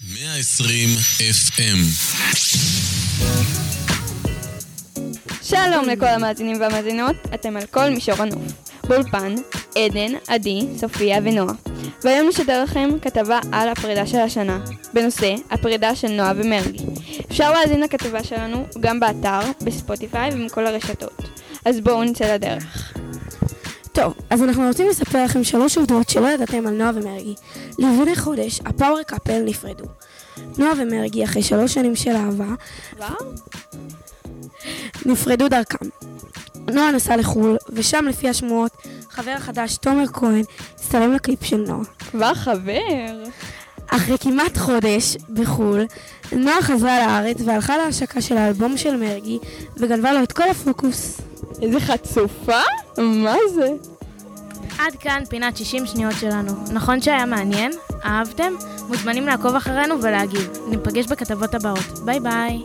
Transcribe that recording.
120 FM שלום לכל המאזינים והמאזינות, אתם על כל מישור הנוף. באולפן, עדן, עדי, סופיה ונועה. והיום נשדר לכם כתבה על הפרידה של השנה, בנושא הפרידה של נועה ומרגי. אפשר להאזין לכתבה שלנו גם באתר, בספוטיפיי ובכל הרשתות. אז בואו נצא לדרך. טוב, אז אנחנו רוצים לספר לכם שלוש עובדות שלא ידעתם על נועה ומרגי. לפני חודש, הפאוור קאפל נפרדו. נועה ומרגי, אחרי שלוש שנים של אהבה? נפרדו דרכם. נועה נסע לחו"ל, ושם לפי השמועות, חבר החדש תומר כהן הצטלם לקליפ של נועה. כבר חבר. אחרי כמעט חודש בחו"ל, נועה חזרה לארץ והלכה להשקה של האלבום של מרגי, וגנבה לו את כל הפוקוס. איזה חצופה? מה זה? עד כאן פינת 60 שניות שלנו. נכון שהיה מעניין? אהבתם? מוזמנים לעקוב אחרינו ולהגיב. ניפגש בכתבות הבאות. ביי ביי.